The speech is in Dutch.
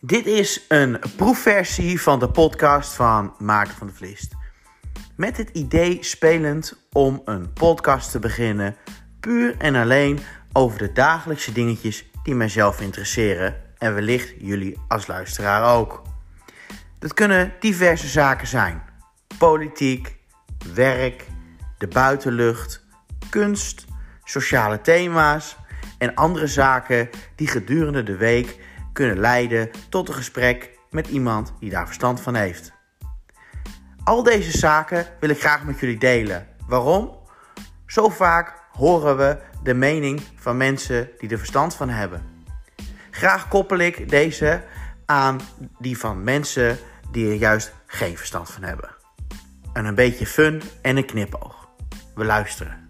Dit is een proefversie van de podcast van Maarten van de Vlist. Met het idee spelend om een podcast te beginnen, puur en alleen over de dagelijkse dingetjes die mijzelf interesseren en wellicht jullie als luisteraar ook. Dat kunnen diverse zaken zijn: politiek, werk, de buitenlucht, kunst, sociale thema's en andere zaken die gedurende de week kunnen leiden tot een gesprek met iemand die daar verstand van heeft. Al deze zaken wil ik graag met jullie delen. Waarom? Zo vaak horen we de mening van mensen die er verstand van hebben. Graag koppel ik deze aan die van mensen die er juist geen verstand van hebben. En een beetje fun en een knipoog. We luisteren.